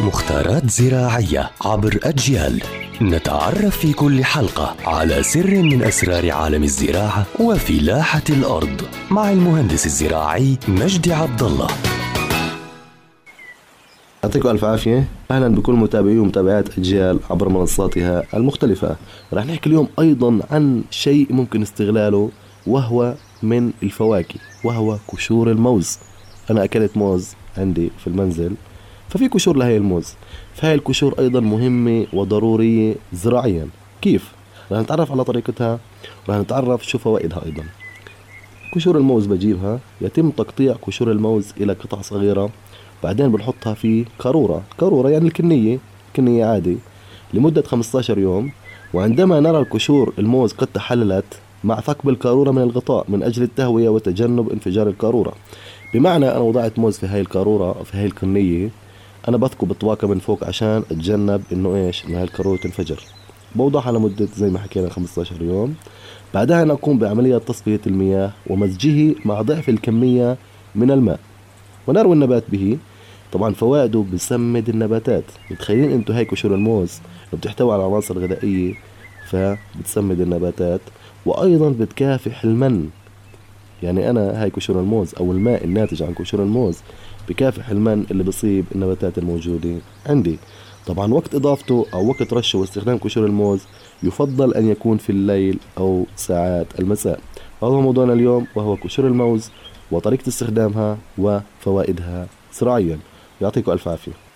مختارات زراعية عبر أجيال. نتعرف في كل حلقة على سر من أسرار عالم الزراعة وفلاحة الأرض مع المهندس الزراعي مجدي عبد الله يعطيكم ألف عافية. أهلا بكل متابعي ومتابعات أجيال عبر منصاتها المختلفة. رح نحكي اليوم أيضا عن شيء ممكن استغلاله وهو من الفواكه وهو قشور الموز. أنا أكلت موز عندي في المنزل. ففي قشور لهي الموز. فهي القشور أيضا مهمة وضرورية زراعيا. كيف؟ رح نتعرف على طريقتها ورح نتعرف شو فوائدها أيضا. قشور الموز بجيبها يتم تقطيع قشور الموز إلى قطع صغيرة بعدين بنحطها في قارورة قارورة يعني الكنية كنية عادي لمدة 15 يوم. وعندما نرى القشور الموز قد تحللت مع ثقب القارورة من الغطاء من أجل التهوية وتجنب انفجار القارورة بمعنى أنا وضعت موز في هاي القارورة في هاي الكنية أنا بثقب الطواقة من فوق عشان أتجنب إنه إيش إنه هاي القارورة تنفجر بوضعها لمدة زي ما حكينا 15 يوم. بعدها أنا أقوم بعملية تصفية المياه ومزجه مع ضعف الكمية من الماء. ونروي النبات به. طبعا فوائده بسمد النباتات. متخيلين انتو هيك قشور الموز؟ بتحتوي على عناصر غذائية فبتسمد النباتات. وأيضا بتكافح المن. يعني أنا هاي قشور الموز أو الماء الناتج عن قشور الموز بكافح المن اللي بصيب النباتات الموجودة عندي. طبعا وقت إضافته أو وقت رشه واستخدام قشور الموز يفضل أن يكون في الليل أو ساعات المساء. هذا موضوعنا اليوم وهو قشور الموز وطريقة استخدامها وفوائدها. زراعيا يعطيكم ألف عافية.